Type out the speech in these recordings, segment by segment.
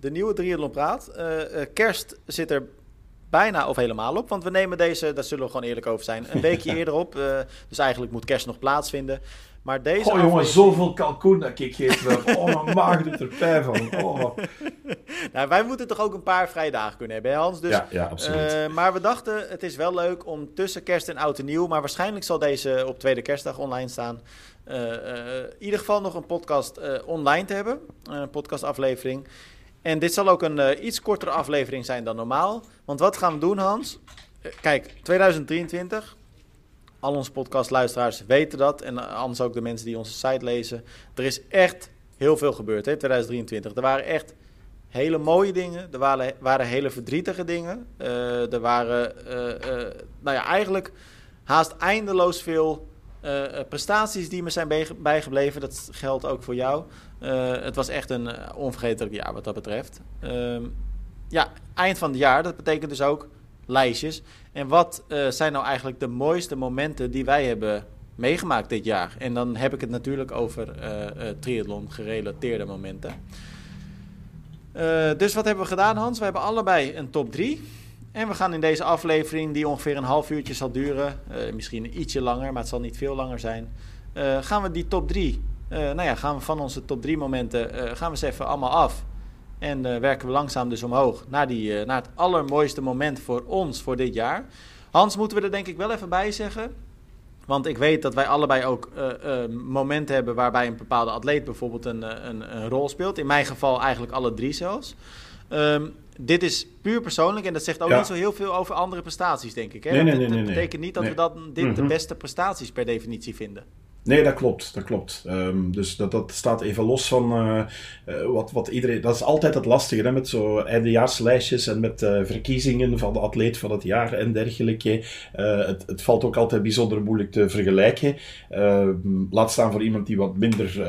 de nieuwe Triathlon Praat. Uh, kerst zit er bijna of helemaal op, want we nemen deze, daar zullen we gewoon eerlijk over zijn, een weekje eerder op. Uh, dus eigenlijk moet kerst nog plaatsvinden. Maar deze oh jongen, zoveel kalkoen dat ik geef. Oh, mijn maag doet er pijn van. Oh. nou, wij moeten toch ook een paar vrije dagen kunnen hebben, Hans? Dus, ja, ja, absoluut. Uh, maar we dachten, het is wel leuk om tussen kerst en oud en nieuw, maar waarschijnlijk zal deze op tweede kerstdag online staan. Uh, in ieder geval nog een podcast online te hebben, een podcastaflevering. En dit zal ook een uh, iets kortere aflevering zijn dan normaal. Want wat gaan we doen, Hans? Uh, kijk, 2023. Al onze podcastluisteraars weten dat. En uh, anders ook de mensen die onze site lezen. Er is echt heel veel gebeurd, hè, 2023. Er waren echt hele mooie dingen. Er waren, waren hele verdrietige dingen. er waren, nou ja, eigenlijk haast eindeloos veel prestaties die me zijn bijgebleven. Dat geldt ook voor jou. Uh, het was echt een onvergetelijk jaar wat dat betreft. Uh, ja, eind van het jaar, dat betekent dus ook lijstjes. En wat zijn nou eigenlijk de mooiste momenten die wij hebben meegemaakt dit jaar? En dan heb ik het natuurlijk over triathlon gerelateerde momenten. dus wat hebben we gedaan, Hans? We hebben allebei een top 3. En we gaan in deze aflevering, die ongeveer een half uurtje zal duren, misschien ietsje langer, maar het zal niet veel langer zijn, gaan we die top 3 uh, nou ja, gaan we van onze top 3 momenten gaan we eens even allemaal af. En werken we langzaam dus omhoog naar, die, naar het allermooiste moment voor ons voor dit jaar. Hans, moeten we er denk ik wel even bij zeggen. Want ik weet dat wij allebei ook momenten hebben waarbij een bepaalde atleet bijvoorbeeld een, een, een rol speelt. In mijn geval eigenlijk alle drie zelfs. Um, dit is puur persoonlijk en dat zegt ook niet zo heel veel over andere prestaties, denk ik. Hè? Nee, nee, nee, dat, betekent niet dat we dat, dit de mhm. beste prestaties per definitie vinden. Nee, dat klopt. Dat klopt. Um, dus dat, dat staat even los van uh, uh, wat, wat iedereen. Dat is altijd het lastige hè, met zo eindejaarslijstjes en met uh, verkiezingen van de atleet van het jaar en dergelijke. het, het valt ook altijd bijzonder moeilijk te vergelijken. Ehm, laat staan voor iemand die wat minder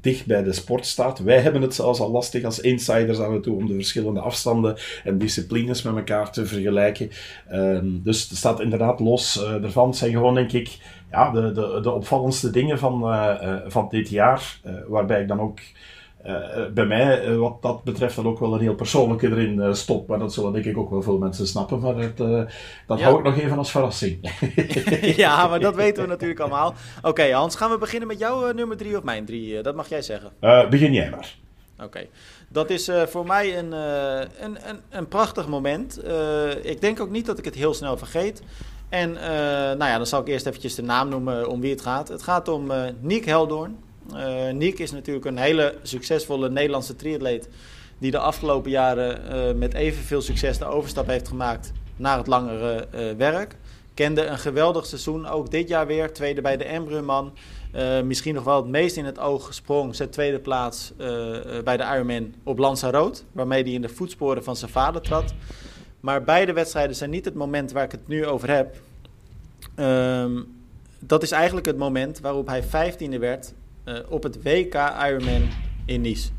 dicht bij de sport staat. Wij hebben het zelfs al lastig als insiders aan het toe om de verschillende afstanden en disciplines met elkaar te vergelijken. Um, dus het staat inderdaad los ervan. Het zijn gewoon, denk ik ja, de, de, de opvallendste dingen van, uh, van dit jaar. Uh, waarbij ik dan ook bij mij, wat dat betreft, dan ook wel een heel persoonlijke erin stop. Maar dat zullen denk ik ook wel veel mensen snappen. Maar het, dat hou ik nog even als verrassing. ja, maar dat weten we natuurlijk allemaal. Oké, Hans, gaan we beginnen met jouw nummer drie of mijn drie? dat mag jij zeggen. begin jij maar. Oké. Dat is uh, voor mij een, uh, een, een, een, prachtig moment. Uh, ik denk ook niet dat ik het heel snel vergeet. En eh, nou ja, dan zal ik eerst eventjes de naam noemen om wie het gaat. Het gaat om uh, Niek Heldoorn. Uh, Niek is natuurlijk een hele succesvolle Nederlandse triatleet... die de afgelopen jaren met evenveel succes de overstap heeft gemaakt naar het langere werk. Kende een geweldig seizoen, ook dit jaar weer. Tweede bij de Embrunman. misschien nog wel het meest in het oog gesprong. Zijn tweede plaats bij de Ironman op Lanzarote. Waarmee hij in de voetsporen van zijn vader trad. Maar beide wedstrijden zijn niet het moment waar ik het nu over heb. Um, dat is eigenlijk het moment waarop hij vijftiende werd uh, op het WK Ironman in Nice.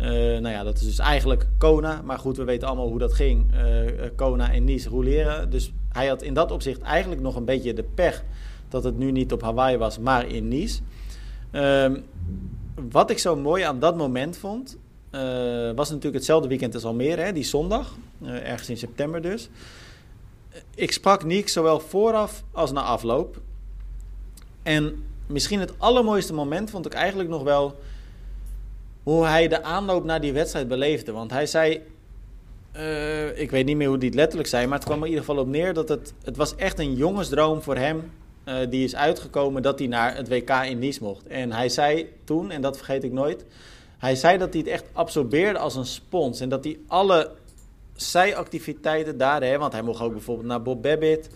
Uh, nou ja, dat is dus eigenlijk Kona. Maar goed, we weten allemaal hoe dat ging. Uh, Kona en Nice roleren. Dus hij had in dat opzicht eigenlijk nog een beetje de pech dat het nu niet op Hawaii was, maar in Nice. Um, wat ik zo mooi aan dat moment vond, was natuurlijk hetzelfde weekend als Almere, hè, die zondag. Ergens in september dus. Ik sprak Niek zowel vooraf als na afloop. En misschien het allermooiste moment vond ik eigenlijk nog wel hoe hij de aanloop naar die wedstrijd beleefde. Want hij zei, uh, ik weet niet meer hoe die het letterlijk zei, maar het kwam er in ieder geval op neer dat het, het was echt een jongensdroom voor hem. Uh, die is uitgekomen dat hij naar het WK in Nice mocht. En hij zei toen, en dat vergeet ik nooit, hij zei dat hij het echt absorbeerde als een spons. En dat hij alle zijactiviteiten daar, hè, want hij mocht ook bijvoorbeeld naar Bob Babbitt.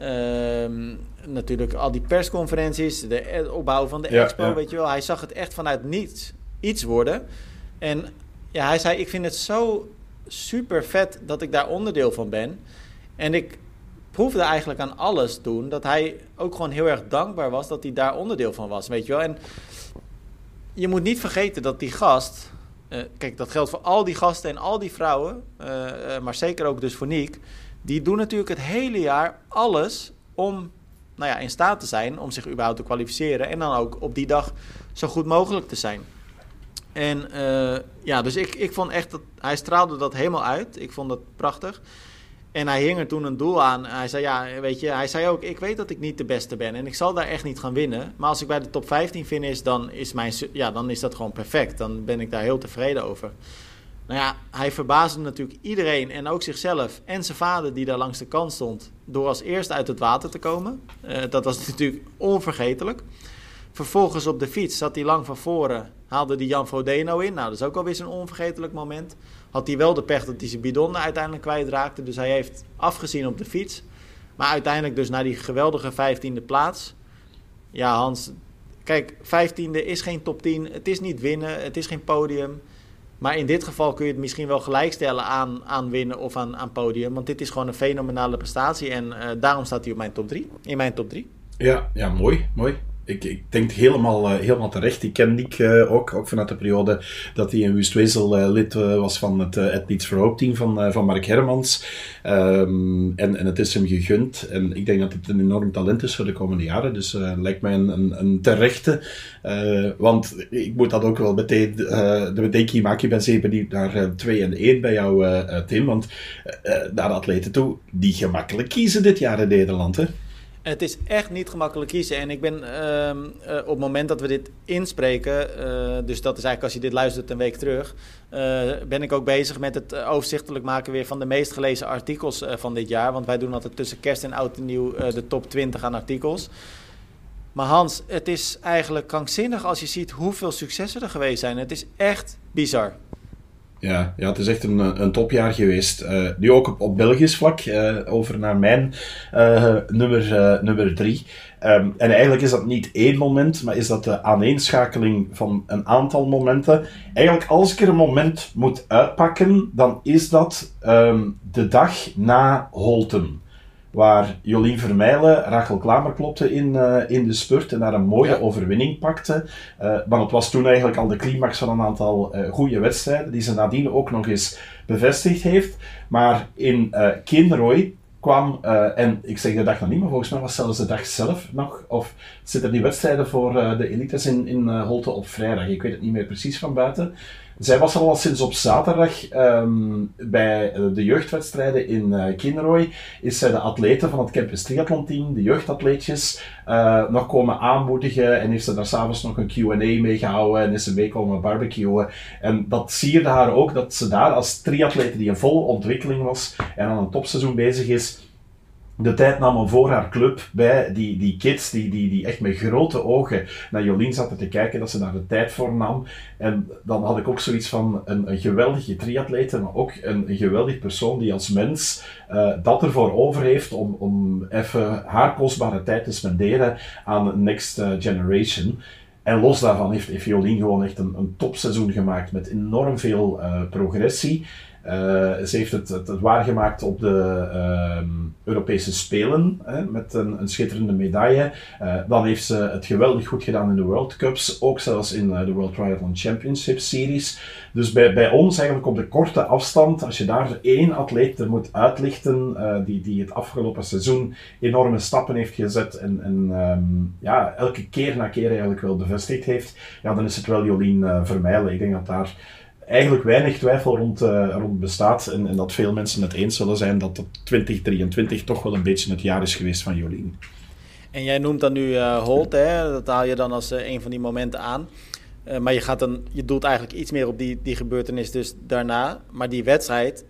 Um, natuurlijk al die persconferenties, de opbouw van de expo, weet je wel. Hij zag het echt vanuit niets iets worden. En ja, hij zei, ik vind het zo super vet dat ik daar onderdeel van ben. En ik proefde eigenlijk aan alles toen dat hij ook gewoon heel erg dankbaar was dat hij daar onderdeel van was, weet je wel. En je moet niet vergeten dat die gast. Uh, kijk, dat geldt voor al die gasten en al die vrouwen. Uh, uh, maar zeker ook dus voor Niek. Die doen natuurlijk het hele jaar alles om nou ja, in staat te zijn om zich überhaupt te kwalificeren. En dan ook op die dag zo goed mogelijk te zijn. En ja, dus ik, ik vond echt dat hij straalde dat helemaal uit. Ik vond dat prachtig. En hij hing er toen een doel aan. Hij zei, ja, weet je, hij zei ook, ik weet dat ik niet de beste ben en ik zal daar echt niet gaan winnen. Maar als ik bij de top 15 finish, dan is, mijn, ja, dan is dat gewoon perfect. Dan ben ik daar heel tevreden over. Nou ja, hij verbaasde natuurlijk iedereen en ook zichzelf en zijn vader die daar langs de kant stond, door als eerste uit het water te komen. Uh, dat was natuurlijk onvergetelijk. Vervolgens op de fiets zat hij lang van voren, haalde die Jan Frodeno in. Nou, dat is ook alweer een onvergetelijk moment had hij wel de pech dat hij zijn bidon uiteindelijk kwijtraakte. Dus hij heeft afgezien op de fiets. Maar uiteindelijk dus naar die geweldige vijftiende plaats. Ja, Hans, kijk, vijftiende is geen top 10. Het is niet winnen, het is geen podium. Maar in dit geval kun je het misschien wel gelijkstellen aan, aan winnen of aan, aan podium. Want dit is gewoon een fenomenale prestatie. En uh, daarom staat hij op mijn top 3. In mijn top 3. Ja, ja mooi, mooi ik, ik denk helemaal, uh, helemaal terecht. Ik ken Nick uh, ook, ook vanuit de periode dat hij in Wustwezel uh, lid was van het Athletes for team van, van Mark Hermans. Um, en, en het is hem gegund. En ik denk dat het een enorm talent is voor de komende jaren. Dus lijkt mij een, een, een terechte. want ik moet dat ook wel meteen de bedenking maken. Ik ben zeker benieuwd naar 2 en 1 bij jou, Tim. Want naar de atleten toe, die gemakkelijk kiezen dit jaar in Nederland. Het is echt niet gemakkelijk kiezen. En ik ben uh, uh, op het moment dat we dit inspreken, uh, dus dat is eigenlijk als je dit luistert een week terug, eh, ben ik ook bezig met het overzichtelijk maken weer van de meest gelezen artikels van dit jaar. Want wij doen altijd tussen kerst en oud en nieuw de top 20 aan artikels. Maar Hans, het is eigenlijk krankzinnig als je ziet hoeveel successen er geweest zijn. Het is echt bizar. Ja, ja, het is echt een, een topjaar geweest. Uh, nu ook op, op Belgisch vlak, uh, over naar mijn uh, nummer, nummer drie. Um, en eigenlijk is dat niet één moment, maar is dat de aaneenschakeling van een aantal momenten. Eigenlijk, als ik er een moment moet uitpakken, dan is dat um, de dag na Holten waar Jolien Vermeijlen Rachel Klamer klopte in, uh, in de spurt en daar een mooie overwinning pakte. Uh, maar het was toen eigenlijk al de climax van een aantal uh, goede wedstrijden, die ze nadien ook nog eens bevestigd heeft. Maar in Kinroy kwam, en ik zeg de dag nog niet, maar volgens mij was zelfs de dag zelf nog, of zitten die wedstrijden voor de elites in, in Holte op vrijdag, ik weet het niet meer precies van buiten. Zij was al sinds op zaterdag um, bij eh, de jeugdwedstrijden in uh. Is zij de atleten van het Campus Triathlon team, de jeugdatleetjes, uh, nog komen aanmoedigen. En heeft ze daar s'avonds nog een Q&A mee gehouden en is ze mee komen barbecuen. En dat sierde haar ook, dat ze daar als triatlete die in volle ontwikkeling was en aan een topseizoen bezig is, de tijd nam om voor haar club bij die, die kids die, die, die echt met grote ogen naar Jolien zaten te kijken, dat ze daar de tijd voor nam. En dan had ik ook zoiets van een, een geweldige triatlete, maar ook een, een geweldig persoon die als mens uh, dat ervoor over heeft om, om even haar kostbare tijd te spenderen aan Next eh, Generation. En los daarvan heeft, heeft Jolien gewoon echt een, een topseizoen gemaakt met enorm veel uh, progressie. Uh, ze heeft het, het, waargemaakt op de uh, Europese Spelen hè, met een, een, schitterende medaille. Uh, dan heeft ze het geweldig goed gedaan in de World Cups, ook zelfs in de World Triathlon Championship Series. Dus bij, bij ons eigenlijk op de korte afstand, als je daar één atleet er moet uitlichten die, die het afgelopen seizoen enorme stappen heeft gezet en, en um, ja, elke keer na keer eigenlijk wel bevestigd heeft, ja, dan is het wel Jolien Vermeijlen. Ik denk dat daar eigenlijk weinig twijfel rond, uh, rond bestaat. En, en, dat veel mensen het eens zullen zijn dat 2023 toch wel een beetje het jaar is geweest van Jolien. En jij noemt dan nu uh, Holt, hè? dat haal je dan als uh, een van die momenten aan. maar je, gaat dan, je doelt eigenlijk iets meer op die, die gebeurtenis dus daarna. Maar die wedstrijd,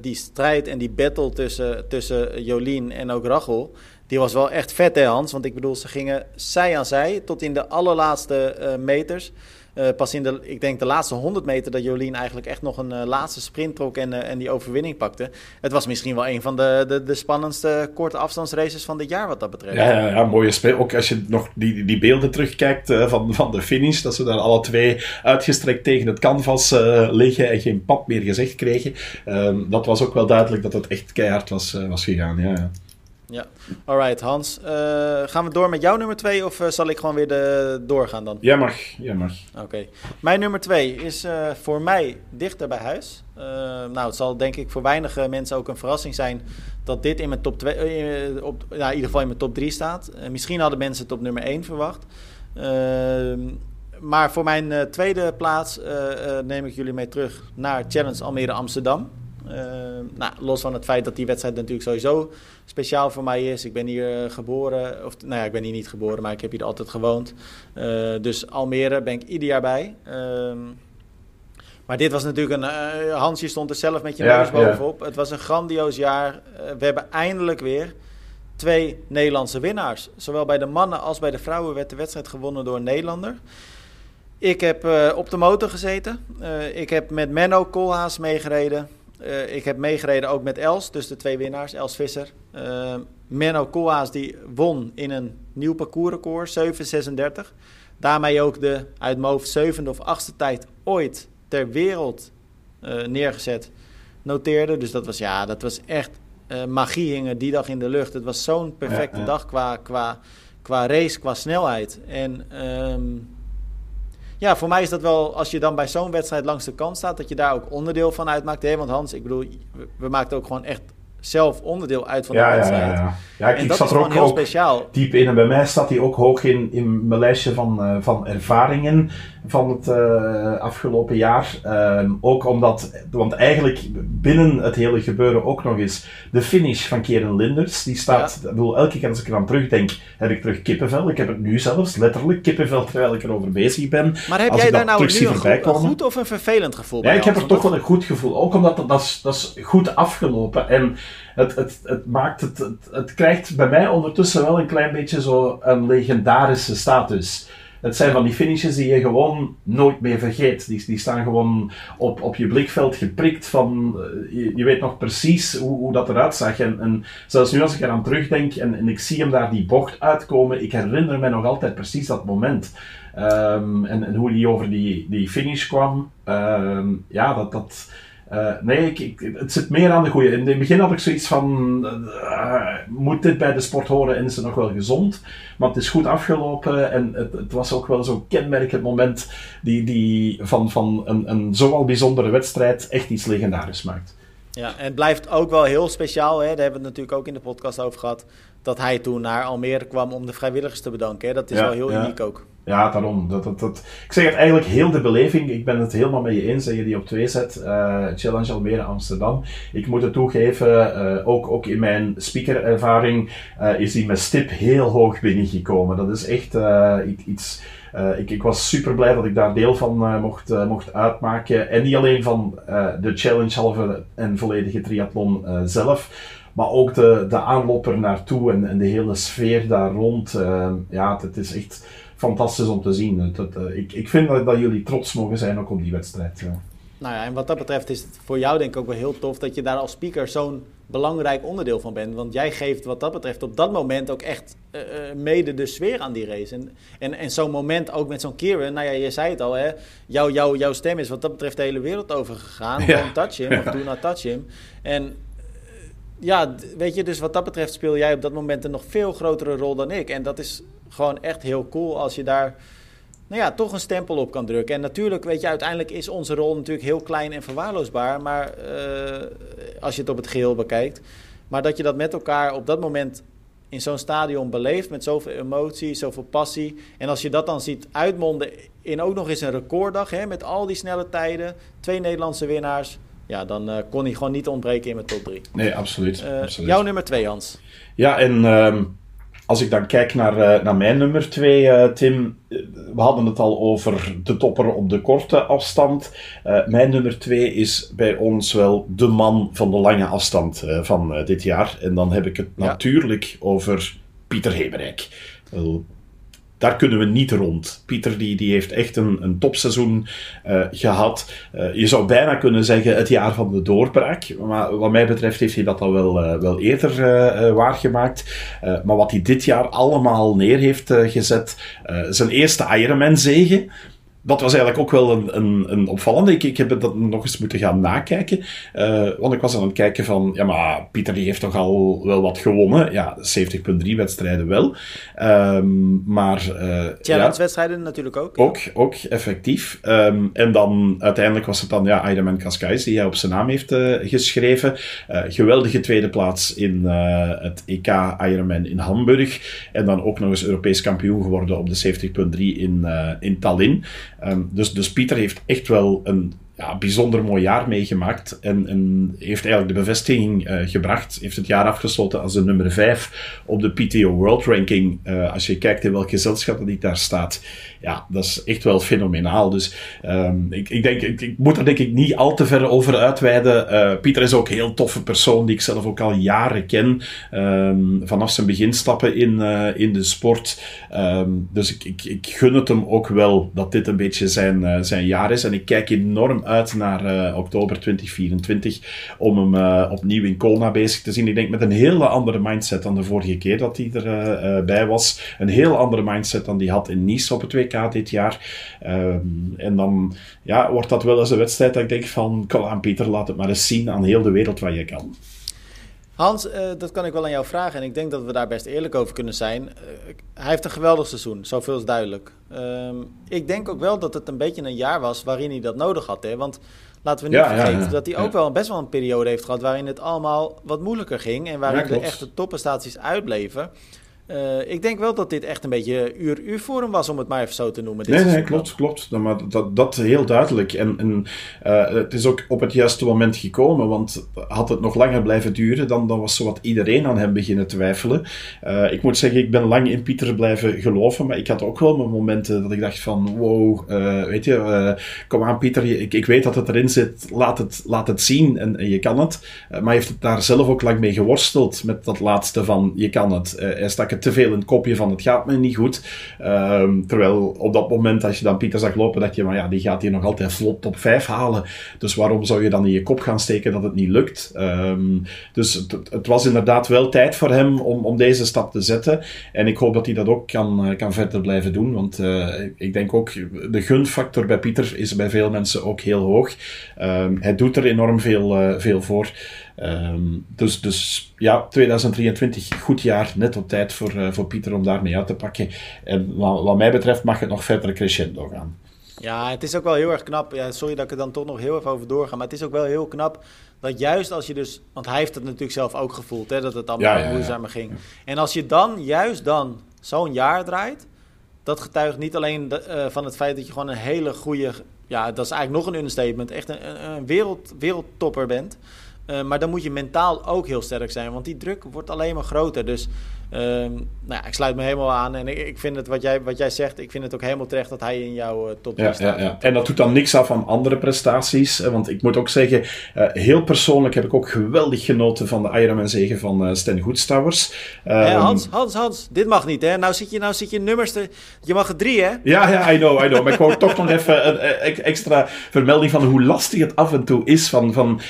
die strijd en die battle tussen, tussen Jolien en ook Rachel... die was wel echt vet hè Hans? Want ik bedoel, ze gingen zij aan zij tot in de allerlaatste meters... Uh, pas in de, ik denk de laatste 100 meter dat Jolien eigenlijk echt nog een uh, laatste sprint trok en, uh, en die overwinning pakte. Het was misschien wel een van de, de, de spannendste korte afstandsraces van dit jaar wat dat betreft. Ja, ja, ja mooie speel. Ook als je nog die, die beelden terugkijkt van, van de finish, dat ze daar alle twee uitgestrekt tegen het canvas liggen en geen pap meer gezegd kregen. Ehm, dat was ook wel duidelijk dat het echt keihard was, was gegaan. Ja, ja. Ja, alright Hans. Uh, gaan we door met jouw nummer 2 of uh, zal ik gewoon weer de, doorgaan dan? Jij mag, jij mag. Oké. Okay. Mijn nummer 2 is uh, voor mij dichter bij huis. nou, het zal denk ik voor weinige mensen ook een verrassing zijn dat dit in mijn top 2, op, ja, in ieder geval in mijn top 3 staat. misschien hadden mensen het op nummer 1 verwacht. Ehm, maar voor mijn tweede plaats neem ik jullie mee terug naar Challenge Almere Amsterdam. Nou, los van het feit dat die wedstrijd natuurlijk sowieso speciaal voor mij is. Ik ben hier geboren, of nou ja, ik ben hier niet geboren, maar ik heb hier altijd gewoond. dus Almere ben ik ieder jaar bij. Ehm, maar dit was natuurlijk een. Uh, Hans, je stond er zelf met je neus bovenop. Het was een grandioos jaar. Uh, we hebben eindelijk weer twee Nederlandse winnaars. Zowel bij de mannen als bij de vrouwen werd de wedstrijd gewonnen door een Nederlander. Ik heb uh, op de motor gezeten. ik heb met Menno Koolhaas meegereden. Ik heb meegereden ook met Els, dus de twee winnaars, Els Visser. Menno Koolhaas die won in een nieuw parcoursrecord, 7.36. Daarmee ook de uit mijn hoofd zevende of achtste tijd ooit ter wereld uh, neergezet, noteerde. Dus dat was, ja, dat was echt magie hingen die dag in de lucht. Het was zo'n perfecte dag qua, qua, qua race, qua snelheid. En um, ja, voor mij is dat wel, als je dan bij zo'n wedstrijd langs de kant staat, dat je daar ook onderdeel van uitmaakt. Hè? Want Hans, ik bedoel, we, we maakten ook gewoon echt zelf onderdeel uit van de wedstrijd. Ja, ja, ja. ik, en dat zat er ook, heel speciaal. diep in. En bij mij staat hij ook hoog in, in mijn lijstje van, uh, van ervaringen van het uh, afgelopen jaar. Uh, ook omdat, want eigenlijk binnen het hele gebeuren ook nog eens de finish van Keren Linders. Die staat, ja. bedoel, elke keer als ik eraan terugdenk, heb ik terug kippenvel. Ik heb het nu zelfs, letterlijk kippenvel, terwijl ik erover bezig ben. Maar heb jij daar nou nu een, een goed of een vervelend gevoel bij? Ja, ik heb er toch wel een goed gevoel. Ook omdat dat, dat, is, dat is goed afgelopen. En het, het, het, maakt het, het, krijgt bij mij ondertussen wel een klein beetje zo een legendarische status. Het zijn van die finishes die je gewoon nooit meer vergeet. Die, die staan gewoon op, op je blikveld geprikt van... Eh, je, weet nog precies hoe, hoe dat eruit zag. En, en zelfs nu als ik eraan terugdenk en, en ik zie hem daar die bocht uitkomen, ik herinner me nog altijd precies dat moment. Um, en, en hoe die over die, die finish kwam. Um, ja, dat... dat uh, nee, ik, het zit meer aan de goede. In het begin had ik zoiets van: uh, moet dit bij de sport horen en is het nog wel gezond? Maar het is goed afgelopen en het, het was ook wel zo'n kenmerkend moment die, die van, van een, een zoal bijzondere wedstrijd echt iets legendarisch maakt. Ja, en het blijft ook wel heel speciaal. Hè? Daar hebben we het natuurlijk ook in de podcast over gehad. Dat hij toen naar Almere kwam om de vrijwilligers te bedanken. Hè? Dat is wel heel uniek ook. Ja, daarom. Dat, dat, dat, ik zeg het eigenlijk heel de beleving. Ik ben het helemaal met je eens dat je die op twee zet. Uh, Challenge Almere Amsterdam. Ik moet het toegeven, uh, ook, ook in mijn speakerervaring uh, is die met stip heel hoog binnengekomen. Dat is echt iets... ik, ik was super blij dat ik daar deel van mocht, mocht uitmaken. En niet alleen van de challenge halve en volledige triathlon zelf, maar ook de, de aanloop er naartoe en, en de hele sfeer daar rond. ja, het is echt fantastisch om te zien. Uh, ik, ik vind dat, dat, jullie trots mogen zijn ook op die wedstrijd. Ja. Nou ja, en wat dat betreft is het voor jou denk ik ook wel heel tof dat je daar als speaker zo'n belangrijk onderdeel van bent. Want jij geeft wat dat betreft op dat moment ook echt uh, mede de sfeer aan die race. En, en, en zo'n moment ook met zo'n Kieran, nou ja, je zei het al, hè, jouw, jouw, jouw stem is wat dat betreft de hele wereld overgegaan. Ja. Don't touch him, of do not touch him. En ja, weet je, dus wat dat betreft speel jij op dat moment een nog veel grotere rol dan ik. En dat is gewoon echt heel cool als je daar nou ja, toch een stempel op kan drukken. En natuurlijk, weet je, uiteindelijk is onze rol natuurlijk heel klein en verwaarloosbaar. Maar uh, als je het op het geheel bekijkt. Maar dat je dat met elkaar op dat moment in zo'n stadion beleeft met zoveel emotie, zoveel passie. En als je dat dan ziet uitmonden in ook nog eens een recorddag hè, met al die snelle tijden, twee Nederlandse winnaars. Ja, dan uh, kon hij gewoon niet ontbreken in mijn top 3. Nee, absoluut, uh, absoluut. Jouw nummer 2, Hans. Ja, en um, als ik dan kijk naar, uh, naar mijn nummer 2, uh, Tim, we hadden het al over de topper op de korte afstand. Mijn nummer 2 is bij ons wel de man van de lange afstand van dit jaar. En dan heb ik het ja. natuurlijk over Pieter Hemerijk daar kunnen we niet rond. Pieter die, die heeft echt een, een topseizoen uh, gehad. Uh, je zou bijna kunnen zeggen het jaar van de doorbraak. Maar wat mij betreft heeft hij dat al wel, uh, wel eerder waargemaakt. maar wat hij dit jaar allemaal neer heeft gezet. zijn eerste Ironman zegen dat was eigenlijk ook wel een, een, een opvallende. Ik, ik heb dat nog eens moeten gaan nakijken. Uh, want ik was aan het kijken van, ja, maar Pieter die heeft toch al wel wat gewonnen. Ja, 70.3 wedstrijden wel. Um, maar... Uh, Challenge-wedstrijden natuurlijk ook. Ook, ook effectief. Um, en dan uiteindelijk was het dan, ja, Ironman Cascais, die hij op zijn naam heeft uh, geschreven. geweldige tweede plaats in het EK Ironman in Hamburg. En dan ook nog eens Europees kampioen geworden op de 70.3 in, in Tallinn. Um, dus, dus Pieter heeft echt wel een ja, bijzonder mooi jaar meegemaakt. En, en heeft eigenlijk de bevestiging uh, gebracht. Heeft het jaar afgesloten als de nummer 5 op de PTO World Ranking. Uh, als je kijkt in welk gezelschap die daar staat. Ja, dat is echt wel fenomenaal. Dus um, ik, ik, denk, ik, ik, moet er denk ik niet al te ver over uitweiden. Uh, Pieter is ook een heel toffe persoon die ik zelf ook al jaren ken. Um, vanaf zijn beginstappen in, in de sport. Um, dus ik, ik, ik gun het hem ook wel dat dit een beetje zijn, zijn jaar is. En ik kijk enorm uit naar uh, oktober 2024 om hem uh, opnieuw in Kona bezig te zien. Ik denk met een hele andere mindset dan de vorige keer dat hij erbij uh, bij was. Een heel andere mindset dan die had in Nice op het WK dit jaar. Um, en dan ja, wordt dat wel eens een wedstrijd dat ik denk van, kom aan Pieter, laat het maar eens zien aan heel de wereld wat je kan. Hans, uh, dat kan ik wel aan jou vragen. En ik denk dat we daar best eerlijk over kunnen zijn. Uh, hij heeft een geweldig seizoen, zoveel is duidelijk. Uh, ik denk ook wel dat het een beetje een jaar was waarin hij dat nodig had. Hè? Want laten we niet ja, vergeten ja, ja. dat hij ook wel best wel een periode heeft gehad... waarin het allemaal wat moeilijker ging. En waarin de echte topprestaties uitbleven. Uh, ik denk wel dat dit echt een beetje uur-uur voor hem was, om het maar even zo te noemen. Dit nee, nee, klopt, klopt. Maar dat, dat heel duidelijk. En, en uh, het is ook op het juiste moment gekomen, want had het nog langer blijven duren, dan, dan was zowat iedereen aan hem beginnen twijfelen. Uh, ik moet zeggen, ik ben lang in Pieter blijven geloven, maar ik had ook wel mijn momenten dat ik dacht van, wow, weet je, kom aan Pieter, ik, ik weet dat het erin zit, laat het, laat het zien en, en je kan het. maar hij heeft het daar zelf ook lang mee geworsteld, met dat laatste van, je kan het. hij stak te veel in het kopje van het gaat me niet goed. Um, terwijl op dat moment, als je dan Pieter zag lopen, dat je, maar ja, die gaat hier nog altijd vlot top 5 halen. Dus waarom zou je dan in je kop gaan steken dat het niet lukt? Um, dus het, het, was inderdaad wel tijd voor hem om, om deze stap te zetten. En ik hoop dat hij dat ook kan, kan verder blijven doen. Want uh, ik denk ook, de gunfactor bij Pieter is bij veel mensen ook heel hoog. Um, hij doet er enorm veel, uh, veel voor. Um, dus, dus ja, 2023, goed jaar, net op tijd voor, uh, voor Pieter om daarmee uit te pakken. En wat, wat, mij betreft mag het nog verder crescendo gaan. Ja, het is ook wel heel erg knap. Ja, sorry dat ik er dan toch nog heel even over doorga. Maar het is ook wel heel knap dat juist als je dus... Want hij heeft het natuurlijk zelf ook gevoeld, hè, dat het allemaal ja, ja, moeizamer ging. En als je dan, juist dan, zo'n jaar draait... Dat getuigt niet alleen de, uh, van het feit dat je gewoon een hele goede... Ja, dat is eigenlijk nog een understatement. Echt een, een wereld, wereldtopper bent... Uh, maar dan moet je mentaal ook heel sterk zijn, want die druk wordt alleen maar groter. Dus Um, nou ja, ik sluit me helemaal aan. En ik, ik, vind het, wat jij, wat jij zegt, ik vind het ook helemaal terecht dat hij in jouw uh, top ja, staat. Ja, ja. En dat doet dan niks af van andere prestaties. Want ik moet ook zeggen, uh, heel persoonlijk heb ik ook geweldig genoten van de Ironman zegen van uh, Sten Goedstouwers. Um, hey, Hans, Hans, Hans, dit mag niet hè. Nou zit je, nou zit je nummers te... Je mag er drie hè? Ja, ja, I know, I know. Maar ik wou toch nog even een, een, extra vermelding van hoe lastig het af en toe is. Van, van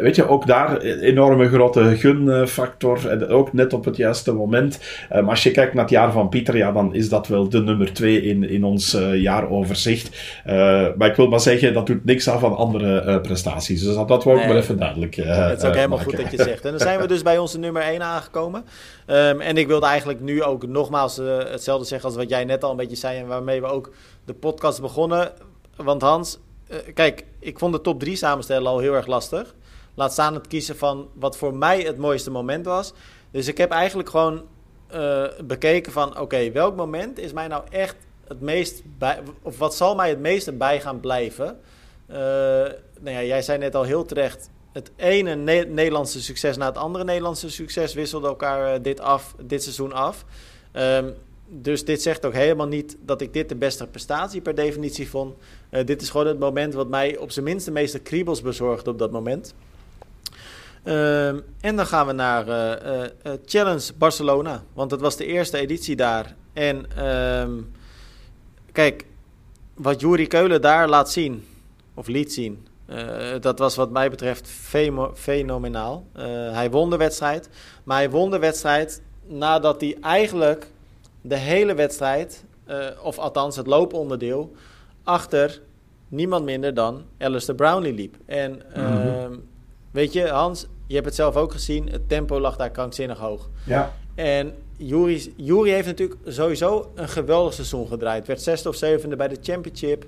weet je, ook daar enorme grote gunfactor. En ook net op het juiste moment moment. Um, als je kijkt naar het jaar van Pieter, ja, dan is dat wel de nummer twee in, in ons uh, jaaroverzicht. Uh, maar ik wil maar zeggen, dat doet niks af van andere uh, prestaties. Dus dat, dat wil ik nee, maar even duidelijk Het is ook helemaal maken. goed dat je zegt. En dan zijn we dus bij onze nummer 1 aangekomen. Um, en ik wilde eigenlijk nu ook nogmaals hetzelfde zeggen als wat jij net al een beetje zei en waarmee we ook de podcast begonnen. Want Hans, kijk, ik vond de top 3 samenstellen al heel erg lastig. Laat staan het kiezen van wat voor mij het mooiste moment was. Dus ik heb eigenlijk gewoon uh, bekeken van... oké, welk moment is mij nou echt het meest bij... of wat zal mij het meeste bij gaan blijven? Uh, nou ja, jij zei net al heel terecht... het ene ne Nederlandse succes na het andere Nederlandse succes... wisselde elkaar uh, dit, af, dit seizoen af. Um, dus dit zegt ook helemaal niet dat ik dit de beste prestatie per definitie vond. Dit is gewoon het moment wat mij op zijn minst de meeste kriebels bezorgde op dat moment. Um, en dan gaan we naar uh, uh, Challenge Barcelona. Want het was de eerste editie daar. En um, kijk, wat Juri Keulen daar laat zien, of liet zien, uh, dat was wat mij betreft fenomenaal. hij won de wedstrijd. Maar hij won de wedstrijd nadat hij eigenlijk de hele wedstrijd, of althans het looponderdeel, achter niemand minder dan Alistair Brownlee liep. En ehm, weet je, Hans, je hebt het zelf ook gezien. Het tempo lag daar krankzinnig hoog. Ja. En Jury, Jury heeft natuurlijk sowieso een geweldig seizoen gedraaid. Werd zesde of zevende bij de Championship.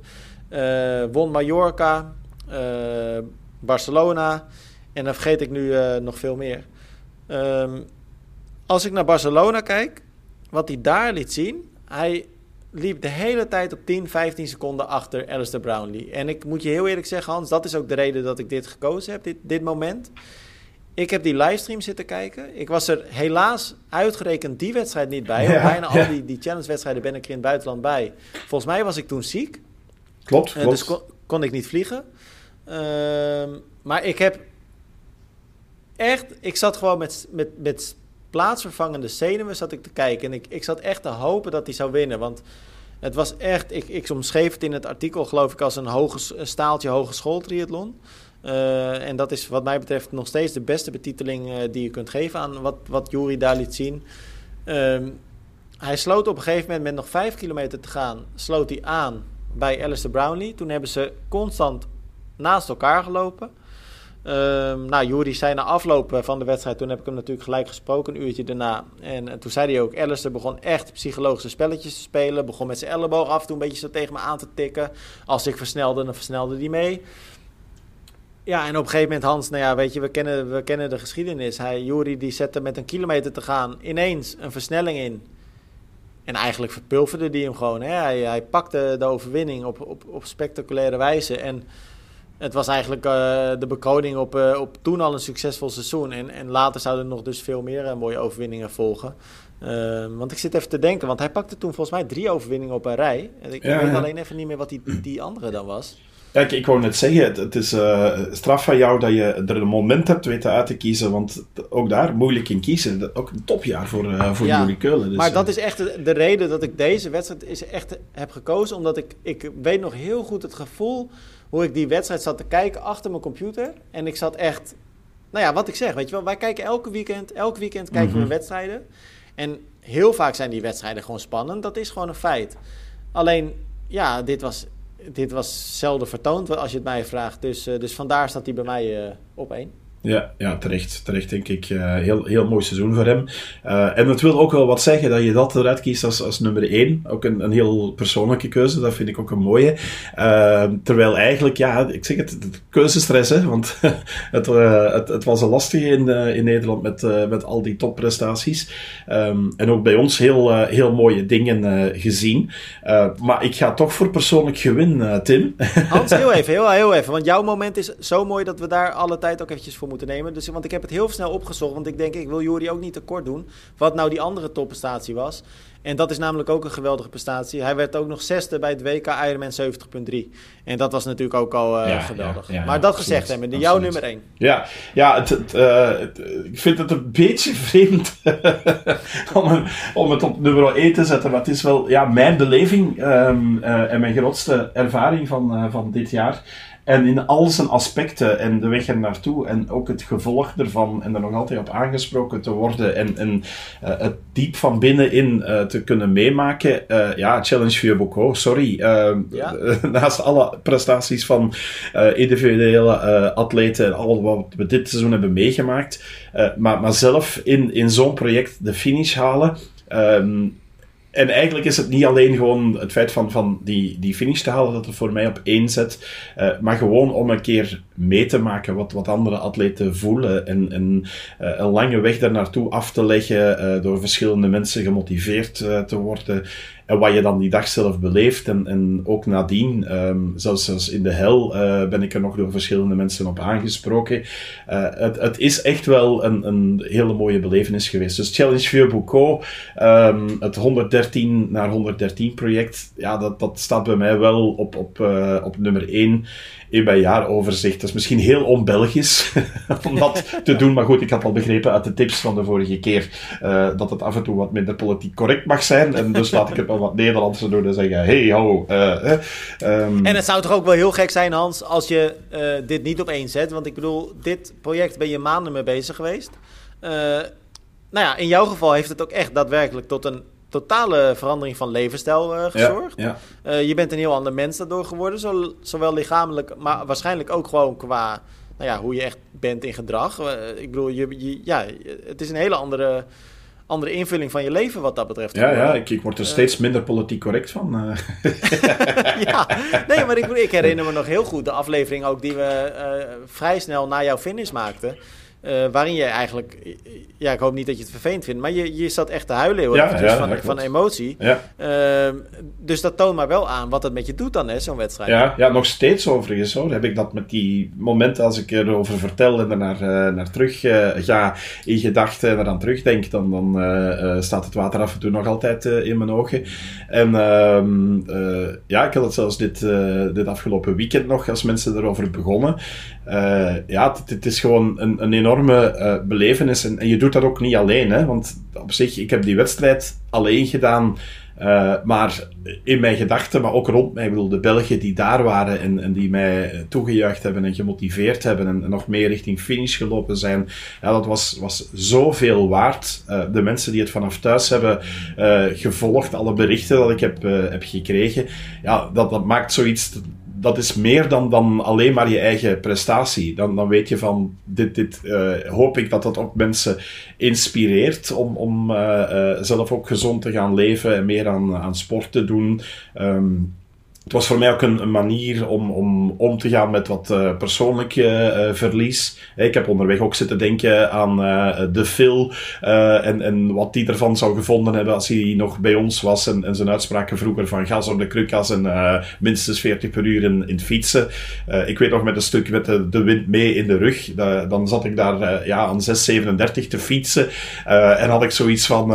eh, won Mallorca, eh, Barcelona. En dan vergeet ik nu eh, nog veel meer. Ehm, als ik naar Barcelona kijk, wat hij daar liet zien. Hij liep de hele tijd op 10, 15 seconden achter Alistair Brownlee. En ik moet je heel eerlijk zeggen, Hans, dat is ook de reden dat ik dit gekozen heb, dit, dit moment. Ik heb die livestream zitten kijken. Ik was er helaas uitgerekend die wedstrijd niet bij. Ja, bijna al die, die challenge-wedstrijden ben ik er in het buitenland bij. Volgens mij was ik toen ziek. Klopt, Eh, dus kon, kon ik niet vliegen. Ehm, maar ik heb echt... Ik zat gewoon met, met, met plaatsvervangende zenuwen zat ik te kijken. En ik, ik zat echt te hopen dat hij zou winnen. Want het was echt... Ik, ik omschreef het in het artikel geloof ik als een, hoge, een staaltje hogeschool triathlon. Eh, en dat is wat mij betreft nog steeds de beste betiteling eh, die je kunt geven aan wat, wat Jury daar liet zien. Ehm, hij sloot op een gegeven moment met nog vijf kilometer te gaan, sloot hij aan bij Alistair Brownlee. Toen hebben ze constant naast elkaar gelopen. Ehm nou, Jury zei na afloop van de wedstrijd, toen heb ik hem natuurlijk gelijk gesproken, een uurtje daarna. En, eh, toen zei hij ook, Alistair begon echt psychologische spelletjes te spelen. Begon met zijn elleboog af en toe een beetje zo tegen me aan te tikken. Als ik versnelde, dan versnelde hij mee. Ja, en op een gegeven moment, Hans, nou ja, weet je, we kennen, we kennen de geschiedenis. Hij, Jury, die zette met een kilometer te gaan ineens een versnelling in. En eigenlijk verpulverde hij hem gewoon. Hè? Hij, hij pakte de overwinning op, op, op spectaculaire wijze. En het was eigenlijk eh, de bekroning op, eh, op toen al een succesvol seizoen. En, en later zouden er nog dus veel meer eh, mooie overwinningen volgen. Eh, want ik zit even te denken, want hij pakte toen volgens mij drie overwinningen op een rij. En ik Ja, weet ja. alleen even niet meer wat die, die andere dan was. Ja, ik, wou net zeggen, het, het is eh, straf van jou dat je er een moment hebt weten uit te kiezen, want ook daar, moeilijk in kiezen. Ook een topjaar voor, eh voor Ja, Jury Keulen. Dus, maar dat eh, is echt de, de reden dat ik deze wedstrijd is echt heb gekozen. Omdat ik, ik weet nog heel goed het gevoel hoe ik die wedstrijd zat te kijken achter mijn computer. En ik zat echt, nou ja, wat ik zeg, weet je wel, wij kijken elke weekend, elk weekend kijken Mhm. we wedstrijden. En heel vaak zijn die wedstrijden gewoon spannend. Dat is gewoon een feit. Alleen, ja, dit was, dit was zelden vertoond als je het mij vraagt. Dus, eh, dus vandaar staat hij bij mij eh, op één. Ja, ja terecht, terecht denk ik. Eh, heel, heel mooi seizoen voor hem. Eh, en het wil ook wel wat zeggen dat je dat eruit kiest als, als nummer één. Ook een, een heel persoonlijke keuze, dat vind ik ook een mooie. Eh, terwijl eigenlijk, ja, ik zeg het, het keuzestress, hè, want het, het, het was een lastige in, in Nederland met, met al die topprestaties. Ehm, en ook bij ons heel, heel mooie dingen gezien. Maar ik ga toch voor persoonlijk gewin, Tim. Hans, heel even, heel, heel even. Want jouw moment is zo mooi dat we daar alle tijd ook eventjes voor moeten nemen. Dus, want ik heb het heel snel opgezocht. Want ik denk, ik wil Jori ook niet tekort doen. Wat nou die andere topprestatie was. En dat is namelijk ook een geweldige prestatie. Hij werd ook nog zesde bij het WK Ironman 70.3. En dat was natuurlijk ook al eh, Ja, geweldig. ja, ja, maar dat gezegd hebben, jouw absoluut. nummer één. Ja, ja het, het, eh, het- ik vind het een beetje vreemd om, om het op nummer 1 te zetten. Maar het is wel ja, mijn beleving ehm, eh, en mijn grootste ervaring van, van dit jaar. En in al zijn aspecten en de weg er naartoe en ook het gevolg ervan en er nog altijd op aangesproken te worden en, en eh, het diep van binnenin eh, te kunnen meemaken. Eh, ja, Challenge Vieux Bocaux, sorry. Ja. naast alle prestaties van individuele atleten en al wat we dit seizoen hebben meegemaakt. maar, maar zelf in, in zo'n project de finish halen. Ehm, en eigenlijk is het niet alleen gewoon het feit van, van die, die finish te halen dat het voor mij op één zet, eh, maar gewoon om een keer mee te maken wat, wat andere atleten voelen en, en eh, een lange weg daar naartoe af te leggen, eh, door verschillende mensen gemotiveerd eh, te worden. En wat je dan die dag zelf beleeft. En, en ook nadien, ehm, zelfs, zelfs in de hel, ben ik er nog door verschillende mensen op aangesproken. Het, het is echt wel een, een hele mooie belevenis geweest. Dus Challenge Vieux Boucault, ehm, het 113 naar 113 project, ja, dat, dat staat bij mij wel op, op, op nummer 1 in mijn jaaroverzicht. Misschien heel on-Belgisch om dat te doen. Maar goed, ik had al begrepen uit de tips van de vorige keer eh, dat het af en toe wat minder politiek correct mag zijn. En dus laat ik het wel wat Nederlandser doen en zeggen: hey, ho. eh, eh, ehm, En het zou toch ook wel heel gek zijn, Hans, als je dit niet op zet. Want ik bedoel, dit project ben je maanden mee bezig geweest. Nou ja, in jouw geval heeft het ook echt daadwerkelijk tot een totale verandering van levensstijl uh, gezorgd. Ja, je bent een heel ander mens daardoor geworden, zo, zowel lichamelijk, maar waarschijnlijk ook gewoon qua nou ja, hoe je echt bent in gedrag. ik bedoel, je, je, ja, het is een hele andere andere invulling van je leven wat dat betreft. Ja, ja ik, ik word er steeds minder politiek correct van. ja, nee, maar ik, ik, herinner me nog heel goed de aflevering ook die we vrij snel na jouw finish maakten. Uh, waarin je eigenlijk, ja, ik hoop niet dat je het vervelend vindt, maar je, je zat echt te huilen heel ja, ja, van, van emotie. Uh, dus dat toont maar wel aan wat het met je doet dan, hè, zo'n wedstrijd. Ja, ja, nog steeds overigens hoor. Heb ik dat met die momenten als ik erover vertel en er naar, uh, naar terug uh, ga in gedachten en aan terugdenk, dan, dan staat het water af en toe nog altijd in mijn ogen. En ehm, ja, ik had het zelfs dit, dit afgelopen weekend nog, als mensen erover begonnen. ja, het, het, is gewoon een, een enorm enorme uh, belevenis. En, je doet dat ook niet alleen, hè? want op zich, ik heb die wedstrijd alleen gedaan. Uh, maar in mijn gedachten, maar ook rond mij, ik de Belgen die daar waren en, en die mij toegejuicht hebben en gemotiveerd hebben en, nog meer richting finish gelopen zijn, ja, dat was, was zoveel waard. De mensen die het vanaf thuis hebben gevolgd, alle berichten dat ik heb, heb gekregen, ja, dat, dat maakt zoiets dat is meer dan, dan alleen maar je eigen prestatie. Dan, dan weet je van, dit, dit uh, hoop ik dat dat ook mensen inspireert om, om uh, uh, zelf ook gezond te gaan leven en meer aan, aan sport te doen. Um, het was voor mij ook een, manier om, om om te gaan met wat uh, persoonlijk uh, verlies. Ik heb onderweg ook zitten denken aan de Phil en, en wat die ervan zou gevonden hebben als hij nog bij ons was. En, en zijn uitspraken vroeger van gas op de krukas en minstens 40 per uur in, in fietsen. ik weet nog met een stuk met de, de wind mee in de rug. dan zat ik daar ja, aan 6,37 te fietsen. en had ik zoiets van,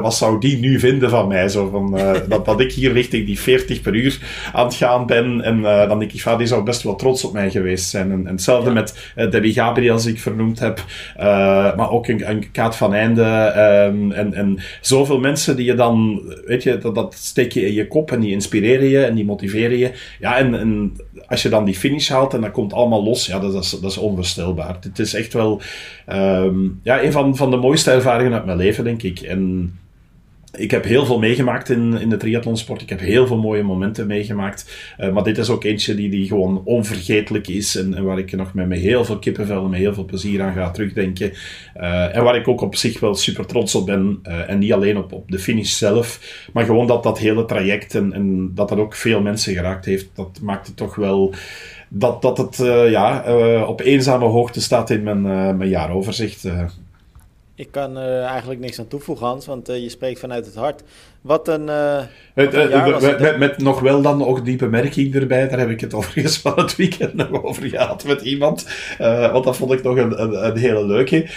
wat zou die nu vinden van mij? Zo van, dat, dat ik hier richting die 40 per uur aan het gaan ben. En uh, dan denk ik, van, die zou best wel trots op mij geweest zijn. En, en hetzelfde met uh, Debbie Gabriel, als ik vernoemd heb. Uh, maar ook een, een Kaat van Einde. Um, en, en zoveel mensen die je dan, weet je, dat, dat steek je in je kop en die inspireren je en die motiveren je. Ja, en, en als je dan die finish haalt en dat komt allemaal los, ja, dat is, dat is onvoorstelbaar. Het is echt wel um, ja, een van, van de mooiste ervaringen uit mijn leven, denk ik. En ik heb heel veel meegemaakt in, in de triathlonsport. Ik heb heel veel mooie momenten meegemaakt. Uh, maar dit is ook eentje die, die gewoon onvergetelijk is. En, en waar ik nog met, met heel veel kippenvel en met heel veel plezier aan ga terugdenken. Uh, en waar ik ook op zich wel super trots op ben. Uh, en niet alleen op, op de finish zelf. Maar gewoon dat dat hele traject en, en dat dat ook veel mensen geraakt heeft. Dat maakt het toch wel dat, dat het ja, op eenzame hoogte staat in mijn, mijn jaaroverzicht. Ik kan er eigenlijk niks aan toevoegen, Hans, want uh, je spreekt vanuit het hart. Wat een, uh, wat een jaar was met, met, nog wel dan ook die bemerking erbij, daar heb ik het overigens van het weekend nog over gehad met iemand, uh, want dat vond ik nog een, een, een hele leuke.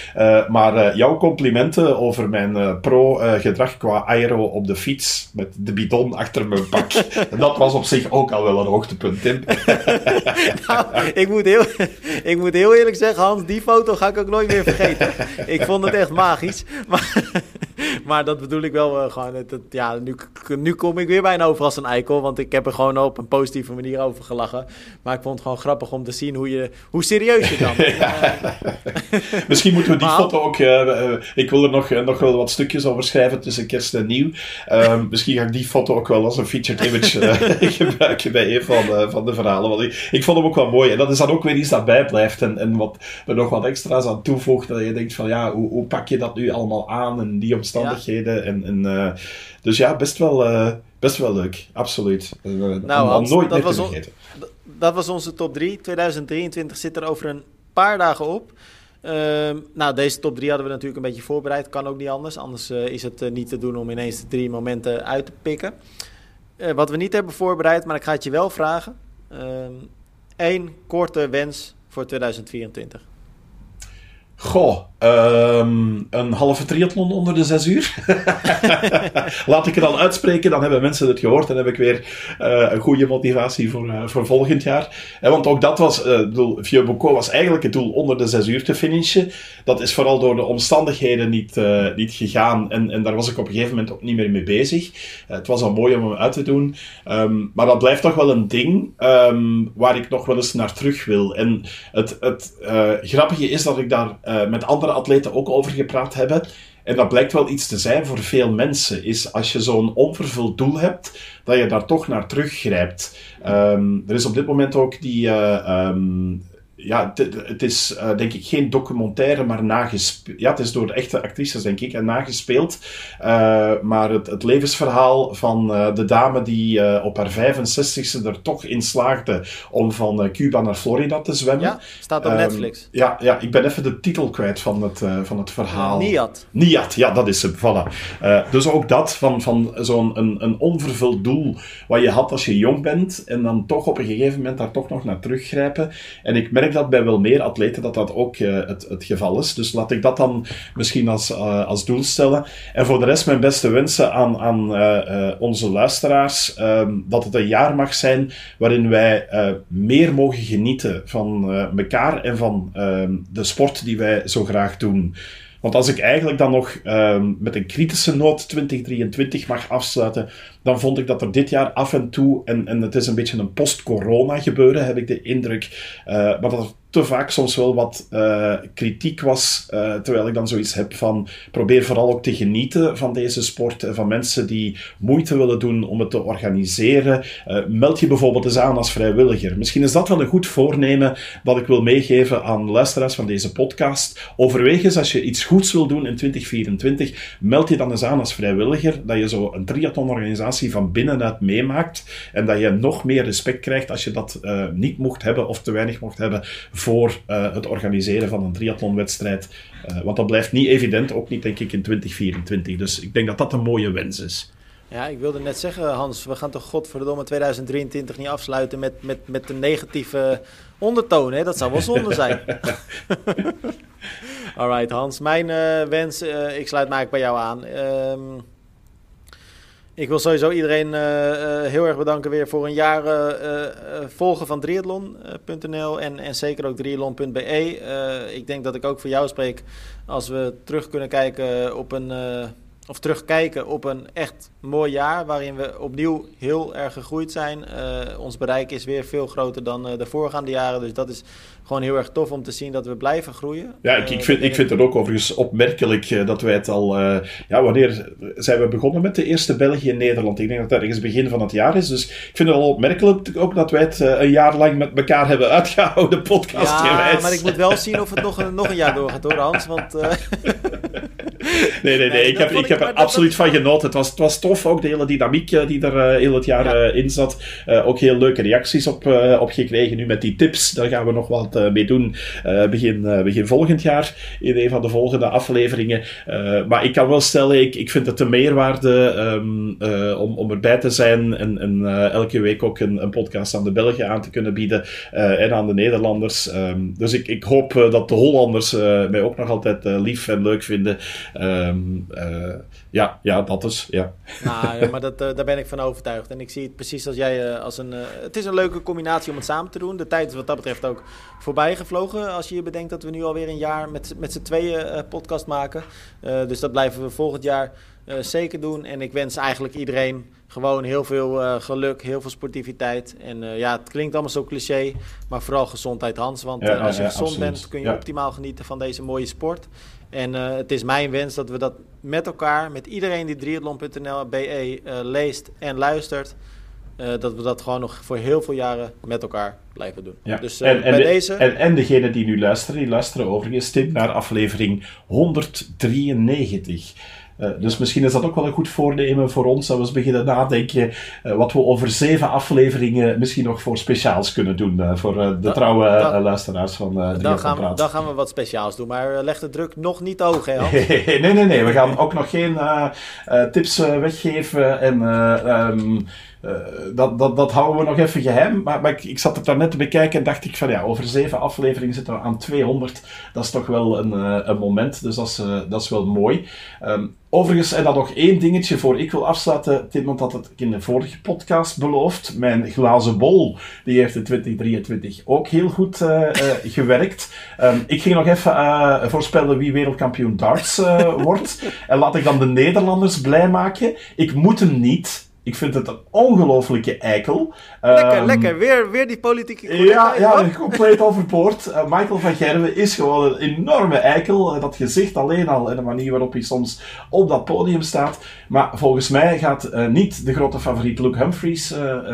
maar jouw complimenten over mijn pro-gedrag qua aero op de fiets, met de bidon achter mijn pak, dat was op zich ook al wel een hoogtepunt, Tim. nou, ik moet, heel, ik moet heel eerlijk zeggen, Hans, die foto ga ik ook nooit meer vergeten. ik vond het echt magisch. Maar, maar dat bedoel ik wel uh, gewoon. Het, ja, nu, nu kom ik weer bijna over als een eikel. Want ik heb er gewoon op een positieve manier over gelachen. Maar ik vond het gewoon grappig om te zien hoe, je, hoe serieus je dan. Misschien moeten we die foto ook. Uh, ik wil er nog, nog wel wat stukjes over schrijven tussen kerst en nieuw. Ehm, misschien ga ik die foto ook wel als een featured image gebruiken bij een van, van de verhalen. Want ik, ik vond hem ook wel mooi. En dat is dan ook weer iets dat bijblijft. En, en wat er nog wat extra's aan toevoegt. Dat je denkt van ja, hoe, hoe pak je dat nu allemaal aan en die omstandigheden? En, en, uh, dus ja, best wel, uh, best wel leuk, absoluut. Uh, nou, Hans, nooit dat, was vergeten. dat was onze top 3. 2023 zit er over een paar dagen op. Ehm, nou, deze top 3 hadden we natuurlijk een beetje voorbereid. Kan ook niet anders. Anders is het niet te doen om ineens de drie momenten uit te pikken. wat we niet hebben voorbereid, maar ik ga het je wel vragen. Eén ehm, korte wens voor 2024. Goh, um, een halve triathlon onder de zes uur. Laat ik het al uitspreken, dan hebben mensen het gehoord en heb ik weer uh, een goede motivatie voor, voor volgend jaar. En want ook dat was, uh, doel, Vieux was eigenlijk het doel onder de zes uur te finishen. Dat is vooral door de omstandigheden niet, niet gegaan en, en daar was ik op een gegeven moment ook niet meer mee bezig. het was al mooi om hem uit te doen, um, maar dat blijft toch wel een ding um, waar ik nog wel eens naar terug wil. En het, het grappige is dat ik daar uh, met andere atleten ook over gepraat hebben. en dat blijkt wel iets te zijn voor veel mensen, is als je zo'n onvervuld doel hebt, dat je daar toch naar teruggrijpt. Um, er is op dit moment ook die, uh, um, ja, het is uh, denk ik geen documentaire, maar nagespeeld. Ja, het is door echte actrices, denk ik, en nagespeeld. Uh, maar het, het, levensverhaal van uh, de dame die op haar 65ste er toch in slaagde om van Cuba naar Florida te zwemmen. Ja, staat op um, Netflix. Ja, ja, ik ben even de titel kwijt van het, van het verhaal. Niat. Niat, ja, dat is hem, voilà. dus ook dat, van, van zo'n een, een onvervuld doel wat je had als je jong bent, en dan toch op een gegeven moment daar toch nog naar teruggrijpen. En ik merk dat bij wel meer atleten dat dat ook uh, het, het geval is. Dus laat ik dat dan misschien als, uh, als doel stellen. En voor de rest mijn beste wensen aan, aan uh, onze luisteraars. Um, dat het een jaar mag zijn waarin wij meer mogen genieten van elkaar en van ehm, de sport die wij zo graag doen. Want als ik eigenlijk dan nog um, met een kritische noot 2023 mag afsluiten, dan vond ik dat er dit jaar af en toe, en, en het is een beetje een post-corona gebeuren, heb ik de indruk, uh, maar dat er te vaak soms wel wat uh, kritiek was, uh, terwijl ik dan zoiets heb van probeer vooral ook te genieten van deze sport en van mensen die moeite willen doen om het te organiseren. Meld je bijvoorbeeld eens aan als vrijwilliger. Misschien is dat wel een goed voornemen dat ik wil meegeven aan luisteraars van deze podcast. Overweeg eens als je iets goeds wil doen in 2024, meld je dan eens aan als vrijwilliger, dat je zo een triathlonorganisatie van binnenuit meemaakt en dat je nog meer respect krijgt als je dat niet mocht hebben of te weinig mocht hebben voor uh, het organiseren van een triathlonwedstrijd. Uh, want dat blijft niet evident, ook niet denk ik in 2024. Dus ik denk dat dat een mooie wens is. Ja, ik wilde net zeggen, Hans, we gaan toch godverdomme 2023 niet afsluiten met, met, met een negatieve ondertoon. Hè? Dat zou wel zonde zijn. Alright, Hans. Mijn uh, wens, ik sluit mij bij jou aan. Um, ik wil sowieso iedereen uh, uh, heel erg bedanken weer voor een jaar uh, volgen van triathlon.nl en, en zeker ook triathlon.be. ik denk dat ik ook voor jou spreek als we terug kunnen kijken op een of terugkijken op een echt mooi jaar waarin we opnieuw heel erg gegroeid zijn. Uh, ons bereik is weer veel groter dan uh, de voorgaande jaren. Dus dat is gewoon heel erg tof om te zien dat we blijven groeien. Ja, ik, ik, vind, ik vind het ook overigens opmerkelijk dat wij het al... Uh, ja, wanneer zijn we begonnen met de eerste België in Nederland? Ik denk dat dat ergens begin van het jaar is. Dus ik vind het al opmerkelijk ook dat wij het een jaar lang met elkaar hebben uitgehouden, podcast Ja, maar ik moet wel zien of het nog een, nog een jaar doorgaat hoor, Hans. Want... nee, nee, nee. Ik heb, ik heb er absoluut van genoten. Het was, het was tof, ook de hele dynamiek uh, die er uh, heel het jaar ja. uh, in zat. ook heel leuke reacties op, op gekregen. Nu met die tips, daar gaan we nog wat mee doen begin, begin volgend jaar in een van de volgende afleveringen. maar ik kan wel stellen, ik, ik vind het een meerwaarde um, om, om erbij te zijn en, en elke week ook een, een podcast aan de Belgen aan te kunnen bieden en aan de Nederlanders. Um, dus ik, ik hoop dat de Hollanders mij ook nog altijd lief en leuk vinden. Um, uh, ja, ja, dat is. Ja. Nou, ja, maar dat, uh, daar ben ik van overtuigd. En ik zie het precies als jij uh, als een. het is een leuke combinatie om het samen te doen. De tijd is wat dat betreft ook voorbij gevlogen. Als je je bedenkt dat we nu alweer een jaar met, met z'n tweeën podcast maken. dus dat blijven we volgend jaar zeker doen. En ik wens eigenlijk iedereen gewoon heel veel geluk, heel veel sportiviteit. En ja, het klinkt allemaal zo cliché, maar vooral gezondheid, Hans. Want ja, als je ja, gezond absoluut. bent, kun je optimaal genieten van deze mooie sport. En uh, het is mijn wens dat we dat met elkaar, met iedereen die triathlon.nl BE uh, leest en luistert, uh, dat we dat gewoon nog voor heel veel jaren met elkaar blijven doen. Ja. Dus en, en, bij de, deze... en, en degene die nu luisteren, die luisteren overigens tip naar aflevering 193. Uh, dus misschien is dat ook wel een goed voornemen voor ons, dat we eens beginnen nadenken uh, wat we over zeven afleveringen misschien nog voor speciaals kunnen doen uh, voor de da, trouwe da, luisteraars van uh, dan gaan, we, dan gaan we wat speciaals doen, maar leg de druk nog niet hoog, hè nee, nee, nee. We gaan ook nog geen tips weggeven en... Um, uh, dat, dat, dat houden we nog even geheim. Maar, maar ik, ik, zat het daar net te bekijken en dacht ik van ja, over zeven afleveringen zitten we aan 200. Dat is toch wel een, uh, een moment, dus dat is, uh, dat is wel mooi. Um, overigens, en dan nog één dingetje voor ik wil afsluiten. Tim had het in de vorige podcast beloofd. Mijn glazen bol, die heeft in 2023 ook heel goed gewerkt. Um, ik ging nog even voorspellen wie wereldkampioen darts wordt. en laat ik dan de Nederlanders blij maken. Ik moet hem niet Ik vind het een ongelofelijke eikel. Lekker, Um, lekker. Weer, weer die politieke Ja, ja, compleet overboord. Uh, Michael van Gerwen is gewoon een enorme eikel. Uh, dat gezicht alleen al en de manier waarop hij soms op dat podium staat. Maar volgens mij gaat uh, niet de grote favoriet Luke Humphries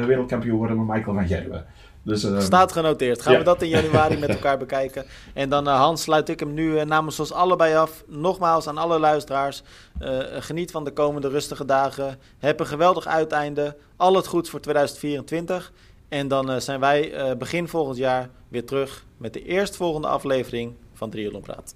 wereldkampioen worden, maar Michael van Gerwen. Dus, uh, Staat genoteerd. Gaan ja. we dat in januari met elkaar bekijken. En dan, uh, Hans, sluit ik hem nu uh, namens ons allebei af. Nogmaals aan alle luisteraars. Uh, geniet van de komende rustige dagen. Heb een geweldig uiteinde. Al het goeds voor 2024. En dan zijn wij begin volgend jaar weer terug met de eerstvolgende aflevering van Triathlon Praat.